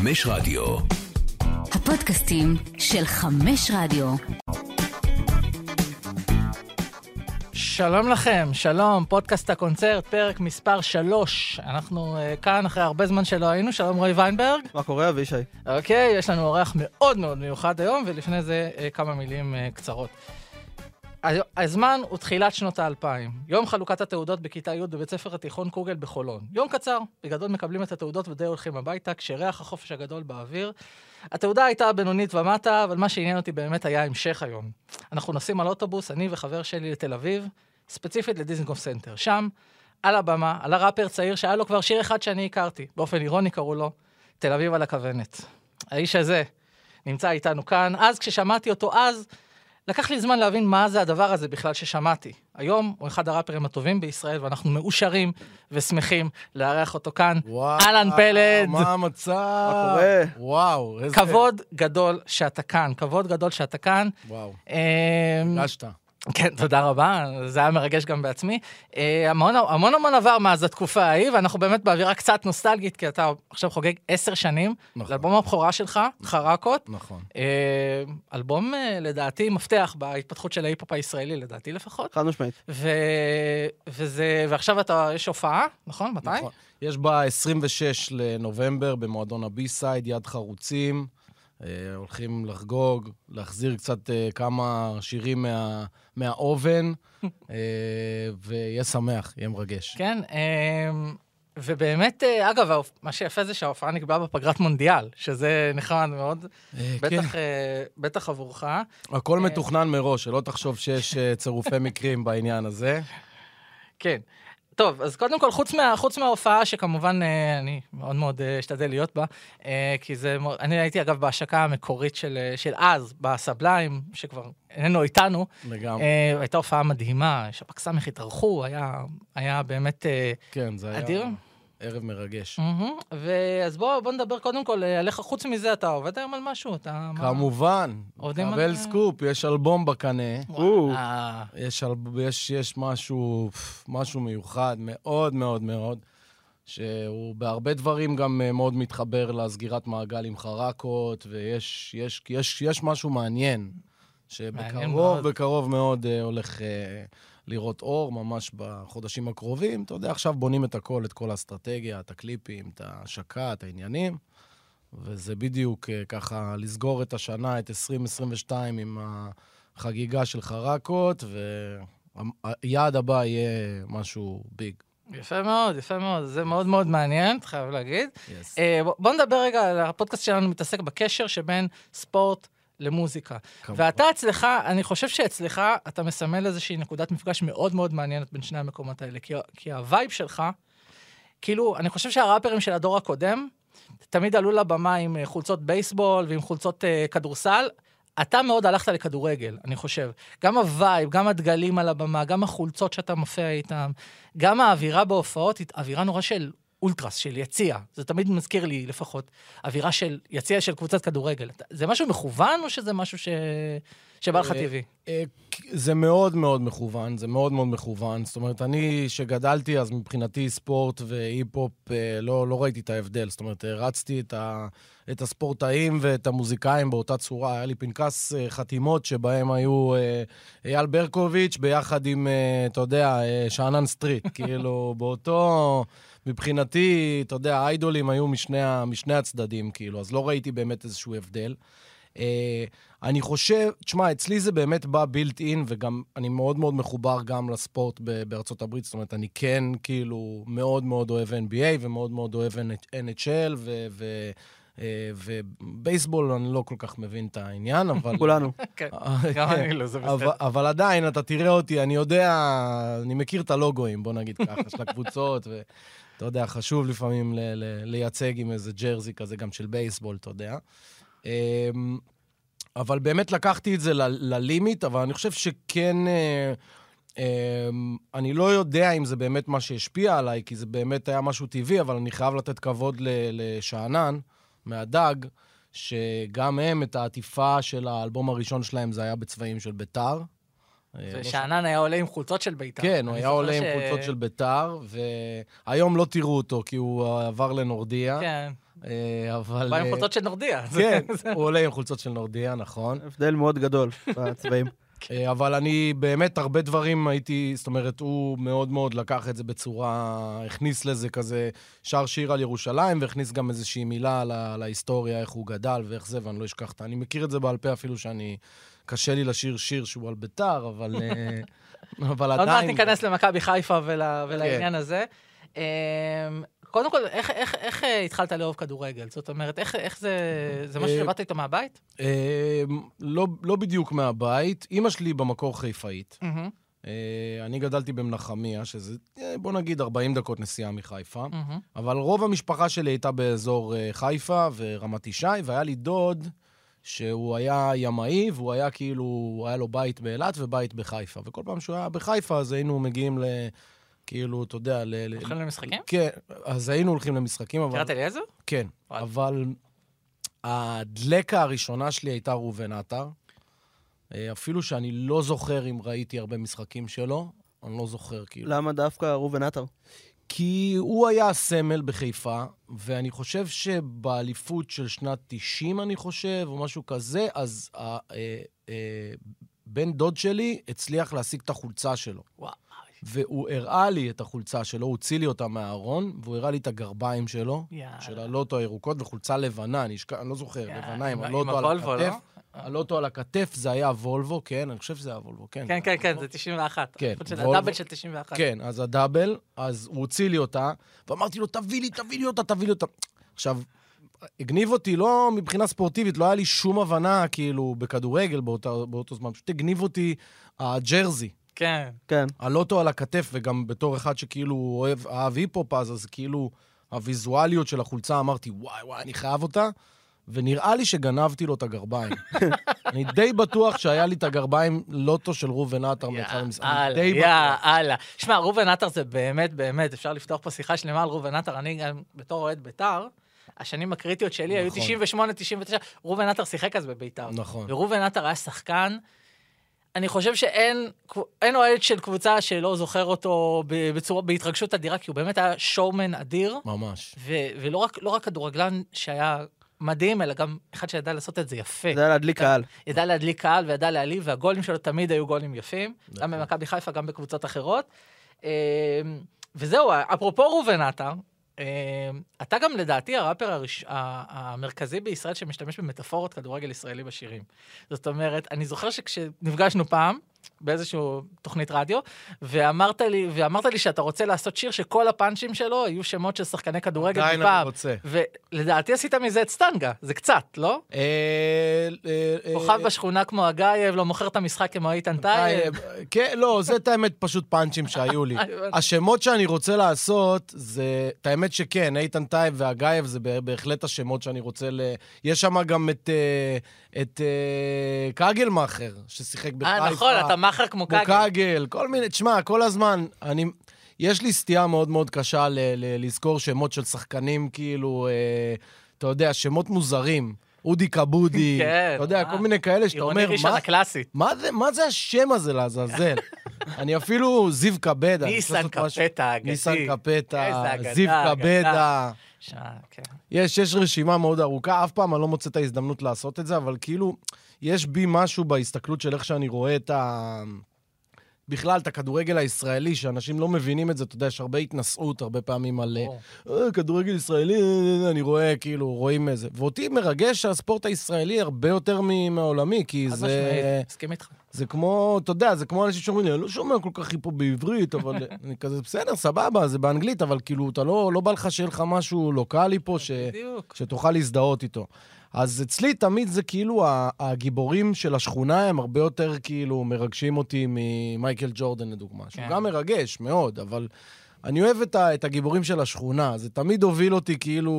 חמש רדיו. הפודקאסטים של חמש רדיו. שלום לכם, שלום, פודקאסט הקונצרט, פרק מספר 3. אנחנו uh, כאן אחרי הרבה זמן שלא היינו, שלום רועי ויינברג. מה קורה, אבישי? אוקיי, יש לנו אורח מאוד מאוד מיוחד היום, ולפני זה uh, כמה מילים uh, קצרות. הזמן הוא תחילת שנות האלפיים. יום חלוקת התעודות בכיתה י' בבית ספר התיכון קוגל בחולון. יום קצר, בגדול מקבלים את התעודות ודי הולכים הביתה, כשריח החופש הגדול באוויר. התעודה הייתה בינונית ומטה, אבל מה שעניין אותי באמת היה המשך היום. אנחנו נוסעים על אוטובוס, אני וחבר שלי לתל אביב, ספציפית לדיזנגוף סנטר. שם, על הבמה, עלה ראפר צעיר שהיה לו כבר שיר אחד שאני הכרתי, באופן אירוני קראו לו, תל אביב על הכוונת. האיש הזה נמצא איתנו כאן. אז כששמעתי אותו אז, לקח לי זמן להבין מה זה הדבר הזה בכלל ששמעתי. היום הוא אחד הראפרים הטובים בישראל, ואנחנו מאושרים ושמחים לארח אותו כאן. אהלן פלד. מה המצב? מה קורה? וואו, איזה... כבוד גדול שאתה כאן, כבוד גדול שאתה כאן. וואו, אמ, הרגשת. כן, תודה רבה, זה היה מרגש גם בעצמי. אה, המון המון המון עבר מאז התקופה ההיא, ואנחנו באמת באווירה קצת נוסטלגית, כי אתה עכשיו חוגג עשר שנים, נכון. לאלבום הבכורה שלך, חרקות. נכון. אה, אלבום אה, לדעתי מפתח בהתפתחות של ההיפ-הופ הישראלי, לדעתי לפחות. חד משמעית. ו... וזה... ועכשיו אתה, יש הופעה, נכון? מתי? נכון. יש ב-26 לנובמבר במועדון הבי-סייד, יד חרוצים. אה, הולכים לחגוג, להחזיר קצת אה, כמה שירים מה, מהאובן, אה, ויהיה שמח, יהיה מרגש. כן, אה, ובאמת, אגב, מה שיפה זה שההופעה נקבעה בפגרת מונדיאל, שזה נחמד מאוד, בטח, כן, אה, בטח עבורך. הכל מתוכנן מראש, שלא תחשוב שיש צירופי מקרים בעניין הזה. כן. טוב, אז קודם כל, חוץ, מה, חוץ מההופעה, שכמובן אה, אני מאוד מאוד אה, אשתדל להיות בה, אה, כי זה... אני הייתי, אגב, בהשקה המקורית של, של אז, בסבליים, שכבר איננו איתנו. לגמרי. הייתה הופעה מדהימה, שב"כ סמך התארחו, היה, היה באמת כן, זה היה אדיר. ערב מרגש. מהמם. ואז בוא, בוא נדבר קודם כל אה, עליך. חוץ מזה, אתה עובד היום על משהו? אתה... כמובן, עובדים על- קבל סקופ, יש אלבום בקנה. וואלה. יש, אל- יש, יש משהו, משהו מיוחד מאוד מאוד מאוד, שהוא בהרבה דברים גם אה, מאוד מתחבר לסגירת מעגל עם חרקות, ויש יש, יש, יש משהו מעניין שבקרוב. בקרוב מאוד אה, הולך אה, לראות אור, ממש בחודשים הקרובים. אתה יודע, עכשיו בונים את הכל, את כל האסטרטגיה, את הקליפים, את ההשקה, את העניינים, וזה בדיוק אה, ככה לסגור את השנה, את 2022, עם החגיגה של חרקות, והיעד הבא יהיה משהו big. יפה מאוד, יפה מאוד. זה מאוד מאוד מעניין, אתה חייב להגיד. Yes. אה, בוא נדבר רגע על הפודקאסט שלנו מתעסק בקשר שבין ספורט למוזיקה. כמובן. ואתה אצלך, אני חושב שאצלך אתה מסמל איזושהי נקודת מפגש מאוד מאוד מעניינת בין שני המקומות האלה. כי, כי ה vibe שלך, כאילו, אני חושב שהראפרים של הדור הקודם, תמיד עלו לבמה עם אה, חולצות בייסבול ועם חולצות uh, כדורסל. אתה מאוד הלכת לכדורגל, אני חושב. גם ה vibe, גם הדגלים על הבמה, גם החולצות שאתה מופיע איתם, גם האווירה בהופעות, היא אווירה נורא של אולטרס, של יציע. זה תמיד מזכיר לי לפחות, אווירה של יציע של קבוצת כדורגל. זה משהו מכוון או שזה משהו ש... שבא לך אה, טבעי? אה, זה מאוד מאוד מכוון, זה מאוד מאוד מכוון. זאת אומרת, אני, שגדלתי, אז מבחינתי ספורט והיפ-הופ, אה, לא, לא ראיתי את ההבדל. זאת אומרת, הרצתי את, ה, את הספורטאים ואת המוזיקאים באותה צורה. היה לי פנקס חתימות שבהם היו אייל ברקוביץ' ביחד עם, אתה יודע, שאנן סטריט. כאילו, באותו... מבחינתי, אתה יודע, האיידולים היו משני, ה- משני הצדדים, כאילו, אז לא ראיתי באמת איזשהו הבדל. אה, אני חושב, תשמע, אצלי זה באמת בא built in, וגם אני מאוד מאוד מחובר גם לספורט ב- בארצות הברית, זאת אומרת, אני כן כאילו מאוד מאוד אוהב NBA ומאוד מאוד אוהב NHL, ו... ו אה, ובייסבול, אני לא כל כך מבין את העניין, אבל... כולנו. כן, אה, גם כן. אני לא, זה אבל, בסדר. אבל עדיין, אתה תראה אותי, אני יודע, אני מכיר את הלוגוים, בוא נגיד ככה, של הקבוצות, ואתה יודע, חשוב לפעמים ל- ל- לייצג עם איזה ג'רזי כזה, גם של בייסבול, אתה יודע. אמ, אבל באמת לקחתי את זה ללימיט, אבל אני חושב שכן... אה, אמ, אני לא יודע אם זה באמת מה שהשפיע עליי, כי זה באמת היה משהו טבעי, אבל אני חייב לתת כבוד לשאנן, מהדג, שגם הם, את העטיפה של האלבום הראשון שלהם, זה היה בצבעים של ביתר. אה, לא ושאנן היה עולה עם חולצות של בית"ר. כן, הוא היה עולה עם חולצות של ביתר, והיום לא תראו אותו, כי הוא עבר לנורדיה. כן. אה, אבל... בא עם אה, חולצות של נורדיה. כן, הוא עולה עם חולצות של נורדיה, נכון. הבדל מאוד גדול בצבעים. אבל אני באמת, הרבה דברים הייתי, זאת אומרת, הוא מאוד מאוד לקח את זה בצורה, הכניס לזה כזה, שר שיר על ירושלים, והכניס גם איזושהי מילה על, ההיסטוריה, איך הוא גדל ואיך זה, ואני לא אשכח את ה... אני מכיר את זה בעל פה אפילו שאני... קשה לי לשיר שיר שהוא על ביתר, אבל... אה, אבל עוד עדיין... מעט ניכנס למכבי חיפה ול- ולעניין הזה. אמ, קודם כל, איך- איך איך, אה, התחלת לאהוב כדורגל? זאת אומרת, איך איך זה... זה משהו אה, שבאת איתו מהבית? אה, לא, לא בדיוק מהבית. אימא שלי במקור חיפאית. אני גדלתי במנחמיה, שזה, בוא נגיד, 40 דקות נסיעה מחיפה. אבל רוב המשפחה שלי הייתה באזור חיפה ורמת ישי, והיה לי דוד שהוא היה ימאי, והוא היה כאילו, היה לו בית באילת ובית בחיפה. וכל פעם שהוא היה בחיפה, אז היינו מגיעים ל... כאילו, אתה יודע, ל... ל- הולכים למשחקים? כן, אז היינו הולכים למשחקים, אבל... קראת אליעזר? כן. אבל הדלקה הראשונה שלי הייתה ראובן עטר. אה, אפילו שאני לא זוכר אם ראיתי הרבה משחקים שלו, אני לא זוכר, כאילו. למה דווקא ראובן עטר? כי הוא היה הסמל בחיפה, ואני חושב שבאליפות של שנת 90, אני חושב, או משהו כזה, אז ה- אה, אה, בן דוד שלי הצליח להשיג את החולצה שלו. וואו. והוא הראה לי את החולצה שלו, הוא הוציא לי אותה מהארון, והוא הראה לי את הגרביים שלו, יאללה. של הלוטו הירוקות, וחולצה לבנה, אני, שק... אני לא זוכר, יאללה, לבנה עם עם הלוטו על הכתף. לא? הלוטו על הכתף זה היה וולבו, כן, אני חושב שזה היה וולבו, כן. כן, כן, כן, זה 91. כן, וולבו- הדאבל של 91. כן, אז הדאבל, אז הוא הוציא לי אותה, ואמרתי לו, תביא לי, תביא לי אותה, תביא לי אותה. עכשיו, הגניב אותי, לא מבחינה ספורטיבית, לא היה לי שום הבנה, כאילו, בכדורגל באותה, באותו זמן, פשוט הגניב אותי הג'רזי. כן. כן. הלוטו על הכתף, וגם בתור אחד שכאילו אוהב, אהב היפ-הופ, אז, אז כאילו, הוויזואליות של החולצה, אמרתי, וואי, וואי, אני חייב אותה. ונראה לי שגנבתי לו את הגרביים. אני די בטוח שהיה לי את הגרביים לוטו של ראובן עטר מאחד די בטוח. יאללה. שמע, ראובן עטר זה באמת, באמת, אפשר לפתוח פה שיחה שלמה על ראובן עטר. אני גם, בתור אוהד בית"ר, השנים הקריטיות שלי היו נכון. 98, 99, ראובן עטר שיחק אז בבית"ר. נכון. וראובן עטר היה שחקן. אני חושב שאין אין אוהד של קבוצה שלא זוכר אותו בצורה, בהתרגשות אדירה, כי הוא באמת היה שואומן אדיר, ממש. ו, ולא רק, לא רק כדורגלן שהיה מדהים, אלא גם אחד שידע לעשות את זה יפה. היה להדליק קהל. ידע להדליק קהל וידע להעליב, והגולים שלו תמיד היו גולים יפים, גם נכון. במכבי חיפה, גם בקבוצות אחרות. אה, וזהו, אפרופו ראובן עטר, אה, אתה גם לדעתי הראפר הראש... המרכזי בישראל שמשתמש במטאפורות כדורגל ישראלי בשירים. זאת אומרת, אני זוכר שכשנפגשנו פעם, באיזשהו תוכנית רדיו, ואמרת לי, ואמרת לי שאתה רוצה לעשות שיר שכל הפאנצ'ים שלו יהיו שמות של שחקני כדורגל עדיין מפעם. אני רוצה. ולדעתי עשית מזה את סטנגה, זה קצת, לא? אה, אה, אה, כוכב בשכונה כמו הגייב, לא מוכר את המשחק כמו איתן טייב. כן, לא, זה את האמת פשוט פאנצ'ים שהיו לי. השמות שאני רוצה לעשות, זה... את האמת שכן, איתן טייב והגייב זה בה- בהחלט השמות שאני רוצה ל... יש שם גם את... אה, את אה, קגלמאכר, ששיחק בחיפה. אה, נכון, אתה מאכר כמו כמו קאגל. קאגל, כל מיני, תשמע, כל הזמן, אני... יש לי סטייה מאוד מאוד קשה ל- ל- לזכור שמות של שחקנים, כאילו, אה, אתה יודע, שמות מוזרים. אודי כבודי, כן, אתה יודע, מה? כל מיני כאלה שאתה עירוני אומר, ראשון מה, הקלאסית. מה זה, מה זה השם הזה לעזאזל? אני אפילו זיו קבדה. אני ניסן לעשות משהו- קפטה האגדי. ניסן קפטה, אגדה, זיו אגדה. קבדה. ש- כן. יש, יש רשימה מאוד ארוכה, אף פעם אני לא מוצא את ההזדמנות לעשות את זה, אבל כאילו, יש בי משהו בהסתכלות של איך שאני רואה את ה... בכלל, את הכדורגל הישראלי, שאנשים לא מבינים את זה, אתה יודע, יש הרבה התנשאות הרבה פעמים על ברור. אה, כדורגל ישראלי, אה, אה, אני רואה, כאילו, רואים איזה. ואותי מרגש הספורט הישראלי הרבה יותר מהעולמי, כי חד זה... משמעית, מסכים איתך. זה כמו, אתה יודע, זה כמו אנשים שאומרים לי, אני לא שומע כל כך היפו בעברית, אבל אני כזה, בסדר, סבבה, זה באנגלית, אבל כאילו, אתה לא, לא בא לך שיהיה לך משהו לוקאלי פה, ש. שתוכל להזדהות איתו. אז אצלי תמיד זה כאילו, הגיבורים של השכונה הם הרבה יותר כאילו מרגשים אותי ממייקל ג'ורדן, לדוגמה. שהוא כן. גם מרגש מאוד, אבל אני אוהב את, ה, את הגיבורים של השכונה. זה תמיד הוביל אותי כאילו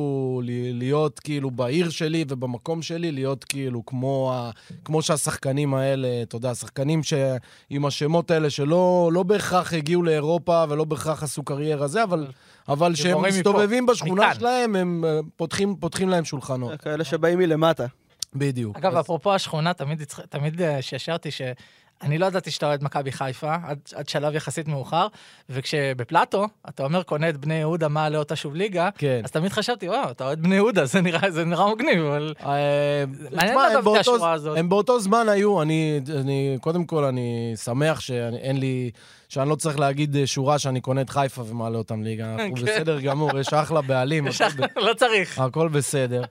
ל- להיות כאילו בעיר שלי ובמקום שלי, להיות כאילו כמו, ה, כמו שהשחקנים האלה, אתה יודע, שחקנים ש, עם השמות האלה שלא לא בהכרח הגיעו לאירופה ולא בהכרח עשו קריירה זה, אבל, אבל שהם גיבורים מפה, מסתובבים בשכונה מכאן. שלהם, הם אה, פותחים, פותחים להם שולחנות. כאלה שבאים מלמטה. בדיוק. אגב, אז- אפרופו השכונה, תמיד תמיד אה, שישרתי ש... אני לא ידעתי שאתה אוהד מכבי חיפה, עד, עד שלב יחסית מאוחר, וכשבפלטו, אתה אומר, קונה את בני יהודה, מה עלה אותה שוב ליגה, כן. אז תמיד חשבתי, וואו, אתה אוהד בני יהודה, זה נראה, זה נראה מגניב, אבל... אה, מעניין לדעת את השורה הזאת. הם באותו זמן היו, אני, אני, קודם כל, אני שמח שאין לי, שאני לא צריך להגיד אה, שורה שאני קונה את חיפה ומעלה אותם ליגה. אנחנו כן. בסדר גמור, יש אחלה בעלים, לא צריך. הכל בסדר.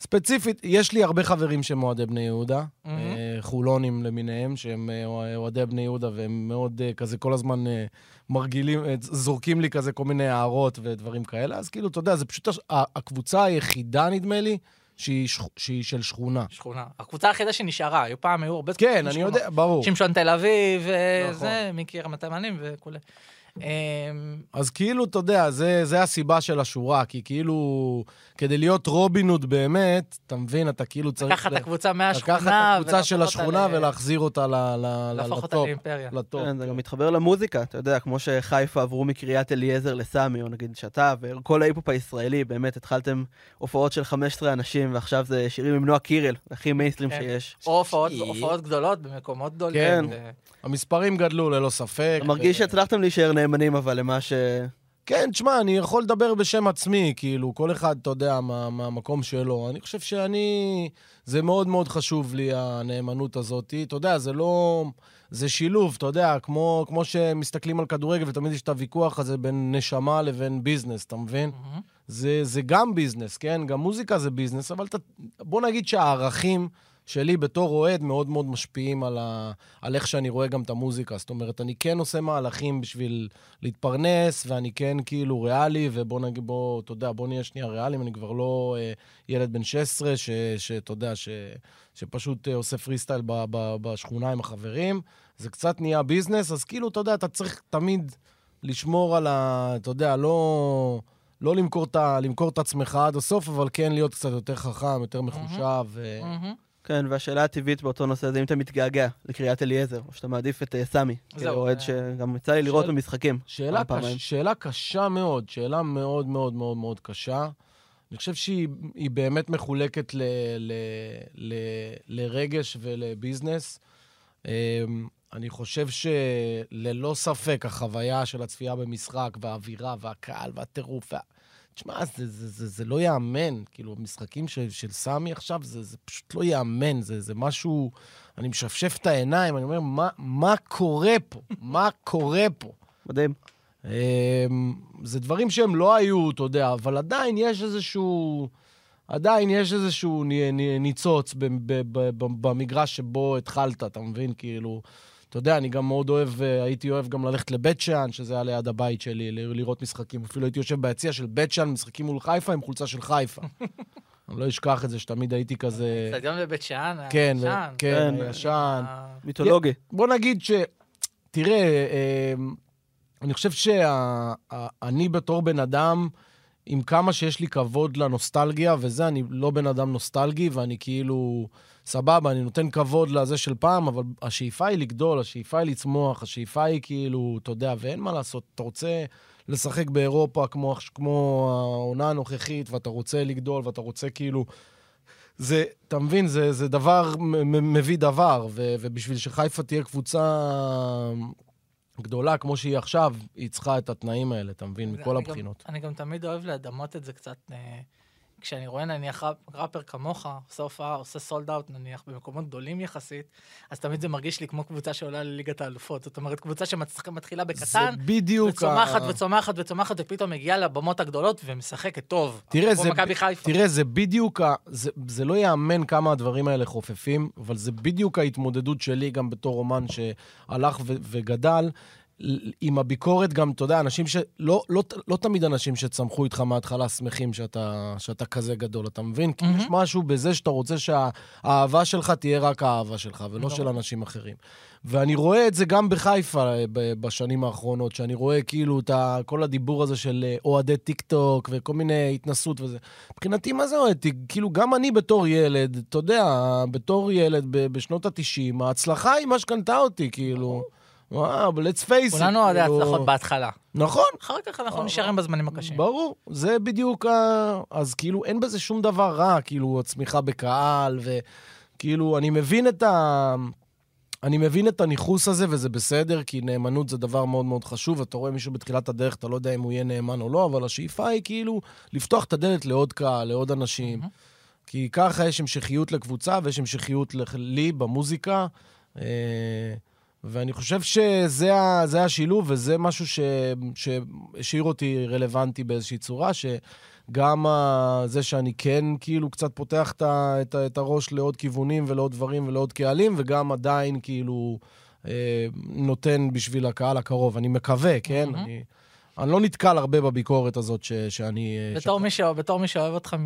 ספציפית, יש לי הרבה חברים שהם אוהדי בני יהודה. אה, חולונים למיניהם, שהם אה, אוהדי בני יהודה, והם מאוד אה, כזה כל הזמן מרגילים, זורקים לי כזה כל מיני הערות ודברים כאלה. אז כאילו, אתה יודע, זה פשוט הקבוצה היחידה, נדמה לי, שהיא, שכ- שהיא של שכונה. שכונה. הקבוצה היחידה שנשארה, היו פעם, היו הרבה... כן, אני שכונות. יודע, ברור. שמשון תל אביב, נכון. וזה, מיקי רמת הימנים וכולי. אמ, אז כאילו, אתה יודע, זה, זה הסיבה של השורה, כי כאילו, כדי להיות רובין הוד באמת, אתה מבין, אתה כאילו צריך... לקחת את הקבוצה מהשכונה, לקחת את הקבוצה של השכונה ל- ולהחזיר אותה ל- ל- להפוך אותה. לאימפריה. לטופ. כן, זה גם מתחבר למוזיקה, אתה יודע, כמו שחיפה עברו מקריית אליעזר לסמי, או נגיד שאתה וכל ההיפ-הופ הישראלי, באמת התחלתם הופעות של 15 אנשים, ועכשיו זה שירים עם נועה קירל, הכי מיינסטרים כן. שיש. או הופעות- גדולות במקומות גדולים. כן. ו- המספרים גדלו ללא ספק. אתה מרגיש ו- שהצלחתם להישאר נאמנים, אבל למה ש... כן, תשמע, אני יכול לדבר בשם עצמי, כאילו, כל אחד, אתה יודע, מה- מהמקום שלו. אני חושב שאני... זה מאוד מאוד חשוב לי, הנאמנות הזאת. אתה יודע, זה לא... זה שילוב, אתה יודע, כמו, כמו שמסתכלים על כדורגל ותמיד יש את הוויכוח הזה בין נשמה לבין ביזנס, אתה מבין? מהמם. זה, זה גם ביזנס, כן? גם מוזיקה זה ביזנס, אבל אתה, בוא נגיד שהערכים שלי בתור אוהד מאוד מאוד משפיעים על, ה, על איך שאני רואה גם את המוזיקה. זאת אומרת, אני כן עושה מהלכים בשביל להתפרנס, ואני כן כאילו ריאלי, ובוא נגיד, בוא, אתה יודע, בוא נהיה שנייה ריאליים, אני כבר לא אה, ילד בן 16, ש- שאתה יודע, ש, שפשוט אה, עושה פרי סטייל ב, ב, בשכונה עם החברים. זה קצת נהיה ביזנס, אז כאילו, אתה יודע, אתה צריך תמיד לשמור על ה... אתה יודע, לא... לא למכור את, למכור את עצמך עד הסוף, אבל כן להיות קצת יותר חכם, יותר מחושב. ו... מהמם. כן, והשאלה הטבעית באותו נושא זה אם אתה מתגעגע לקריית אליעזר, או שאתה מעדיף את אה, סמי, כאוהד אה, שגם יצא לי לראות במשחקים. שאלה, קשה מאוד, שאלה מאוד מאוד מאוד מאוד קשה. אני חושב שהיא היא באמת מחולקת ל, ל, ל, לרגש ולביזנס. אמ, אני חושב שללא ספק החוויה של הצפייה במשחק, והאווירה, והקהל, והטירוף, וה... תשמע, זה, זה, זה, זה לא ייאמן. כאילו, המשחקים של, של סמי עכשיו, זה, זה פשוט לא ייאמן. זה, זה משהו... אני משפשף את העיניים, אני אומר, מה, מה קורה פה? מה קורה פה? מדהים. אמ, זה דברים שהם לא היו, אתה יודע, אבל עדיין יש איזשהו... עדיין יש איזשהו ני- ני- ניצוץ במגרש שבו התחלת, אתה מבין? כאילו, אתה יודע, אני גם מאוד אוהב, אה, הייתי אוהב גם ללכת לבית שאן, שזה היה ליד הבית שלי, ל- לראות משחקים. אפילו הייתי יושב ביציע של בית שאן, משחקים מול חיפה עם חולצה של חיפה. אני לא אשכח את זה, שתמיד הייתי כזה... אצטדיון בבית שאן, כן. כן, כן. הישן. אה, מיתולוגי. בוא נגיד ש... תראה, אה, אני חושב שאני בתור בן אדם, עם כמה שיש לי כבוד לנוסטלגיה, וזה, אני לא בן אדם נוסטלגי, ואני כאילו, סבבה, אני נותן כבוד לזה של פעם, אבל השאיפה היא לגדול, השאיפה היא לצמוח, השאיפה היא כאילו, אתה יודע, ואין מה לעשות, אתה רוצה לשחק באירופה כמו, כמו העונה הנוכחית, ואתה רוצה לגדול, ואתה רוצה כאילו... זה, אתה מבין, זה, זה דבר מביא דבר, ו, ובשביל שחיפה תהיה קבוצה גדולה כמו שהיא עכשיו, היא צריכה את התנאים האלה, אתה מבין, מכל אני הבחינות. גם, אני גם תמיד אוהב לדמות את זה קצת, אה, כשאני רואה נניח ראפ- ראפר כמוך, עושה הופעה, עושה סולד אאוט נניח, במקומות גדולים יחסית, אז תמיד זה מרגיש לי כמו קבוצה שעולה לליגת האלופות. זאת אומרת, קבוצה שמתחילה זה בקטן, בדיוק... וצומחת ה- וצומחת וצומחת, ופתאום מגיעה לבמות הגדולות ומשחקת טוב. תראה, זה, חיפה. תראה, זה בדיוק, ה... זה, זה לא ייאמן כמה הדברים האלה חופפים, אבל זה בדיוק ההתמודדות שלי גם בתור אומן שהלך ו, וגדל. עם הביקורת גם, אתה יודע, אנשים ש... לא, לא, לא תמיד אנשים שצמחו איתך מההתחלה שמחים שאתה, שאתה כזה גדול, אתה מבין? כי מהמם. יש משהו בזה שאתה רוצה שהאהבה שלך תהיה רק האהבה שלך, ולא. של אנשים אחרים. ואני רואה את זה גם בחיפה אה, בשנים האחרונות, שאני רואה כאילו את כל הדיבור הזה של אה, אוהדי טיק טוק וכל מיני התנשאות וזה. מבחינתי, מה זה אוהד טיק? כאילו, גם אני בתור ילד, אתה יודע, בתור ילד בשנות ה-90, ההצלחה היא מה שקנתה אותי, כאילו. וואו, let's face it. כולנו אוהדי כאילו- הצלחות בהתחלה. נכון, אחר כך אנחנו נשארים בזמנים הקשים. ברור, זה בדיוק ה... אז כאילו, אין בזה שום דבר רע, כאילו, הצמיחה בקהל, וכאילו, אני מבין את ה... אני מבין את הניכוס הזה, וזה בסדר, כי נאמנות זה דבר מאוד מאוד חשוב. אתה רואה מישהו בתחילת הדרך, אתה לא יודע אם הוא יהיה נאמן או לא, אבל השאיפה היא כאילו לפתוח את הדלת לעוד קהל, לעוד אנשים. כי ככה יש המשכיות לקבוצה ויש המשכיות לי במוזיקה. אה, ואני חושב שזה ה- השילוב, וזה משהו ש- שהשאיר אותי רלוונטי באיזושהי צורה, שגם ה- זה שאני כן כאילו קצת פותח את, את, את הראש לעוד כיוונים ולעוד דברים ולעוד קהלים, וגם עדיין כאילו אה, נותן בשביל הקהל הקרוב. אני מקווה, כן? מהמם. אני, אני לא נתקל הרבה בביקורת הזאת ש, שאני... אה, בתור מי, ש... בתור מי שאוהב אותך.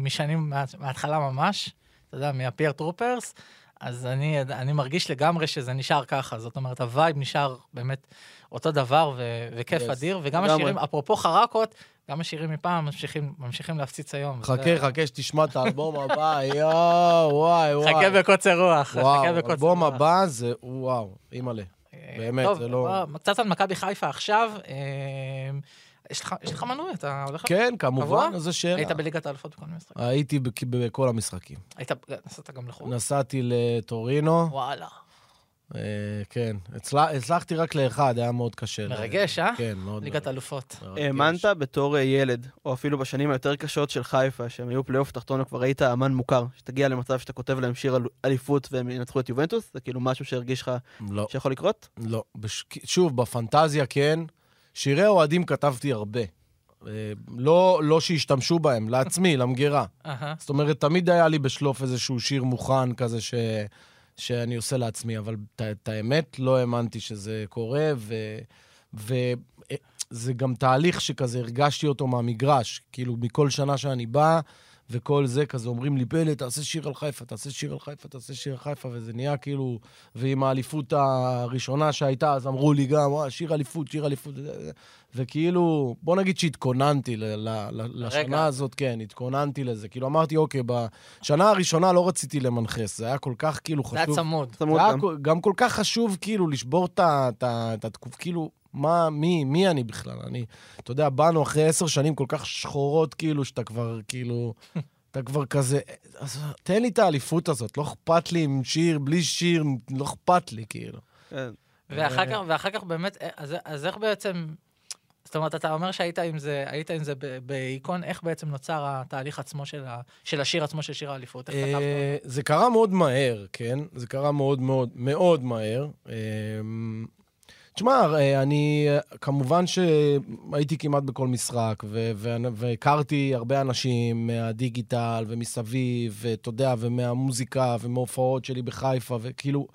משנים, מה... מההתחלה ממש, אתה יודע, מהפייר טרופרס, אז אני, אני מרגיש לגמרי שזה נשאר ככה. זאת אומרת, ה vibe נשאר באמת אותו דבר ו... וכיף Yes. אדיר, וגם לגמרי. השירים, אפרופו חרקות, גם השירים מפעם ממשיכים, ממשיכים להפציץ היום. חכה, זה- חכה שתשמע את האלבום הבא, יואו, וואי, וואי. חכה בקוצר רוח, חכה וואו, בקוצר האלבום רוח. הבא זה, וואו, אימא'לה. אה, באמת, טוב, זה לא- בוא, קצת על מכבי חיפה עכשיו. אה, יש לך- יש לך מנוי, אתה הולך... כן, כמובן? איזו שאלה. היית בליגת האלופות בכל המשחקים? הייתי בכ- בכל המשחקים. היית, נסעת גם לחו"ל? נסעתי לטורינו, וואלה. אה, כן. הצלח- הצלחתי רק לאחד, היה מאוד קשה. מרגש, אה? כן, מאוד ליגת האלופות. מרגש. האמנת בתור אה, ילד, או אפילו בשנים היותר קשות של חיפה, שהם היו פלייאוף תחתון וכבר היית אמן מוכר, שתגיע למצב שאתה כותב להם שיר על אליפות והם ינצחו את יובנטוס? זה כאילו משהו שהרגיש לך לא, שיכול לקרות? לא. בש- שוב, בפנטזיה כן. שירי אוהדים כתבתי הרבה. אה, לא לא שהשתמשו בהם, לעצמי, למגירה. זאת אומרת, תמיד היה לי בשלוף איזשהו שיר מוכן כזה ש... שאני עושה לעצמי, אבל את- את האמת, לא האמנתי שזה קורה, וזה גם תהליך שכזה הרגשתי אותו מהמגרש. כאילו, מכל שנה שאני בא, וכל זה, כזה אומרים לי, פלא, תעשה שיר על חיפה, תעשה שיר על חיפה, תעשה שיר על חיפה, וזה נהיה כאילו... ועם האליפות הראשונה שהייתה, אז אמרו לי גם, וואי, שיר אליפות, שיר אליפות, וכאילו, בוא נגיד שהתכוננתי ל- ל- ל- לשנה הזאת, כן, התכוננתי לזה. כאילו, אמרתי, אוקיי, בשנה הראשונה לא רציתי למנחס, זה היה כל כך כאילו זה היה חשוב. צמוד. צמוד זה היה גם. כל- גם כל כך חשוב, כאילו, לשבור את התקופה, כאילו, מה, מי, מי אני בכלל? אני, אתה יודע, באנו אחרי עשר שנים כל כך שחורות, כאילו, שאתה כבר, כאילו, אתה כבר כזה, אז תן לי את האליפות הזאת, לא אכפת לי עם שיר, בלי שיר, לא אכפת לי, כאילו. כן. ואחר כך, ואחר כך באמת, אה, אז, אז איך בעצם, זאת אומרת, אתה אומר שהיית עם זה, היית עם זה ב- בהיכון, איך בעצם נוצר התהליך עצמו של, ה, של השיר עצמו של שיר האליפות? איך כתבת? אה, זה קרה מאוד מהר, כן? זה קרה מאוד מאוד מאוד מהר. תשמע, אני, כמובן שהייתי כמעט בכל משחק, והכרתי הרבה אנשים מהדיגיטל ומסביב, ואתה יודע, ומהמוזיקה ומהופעות שלי בחיפה, וכאילו,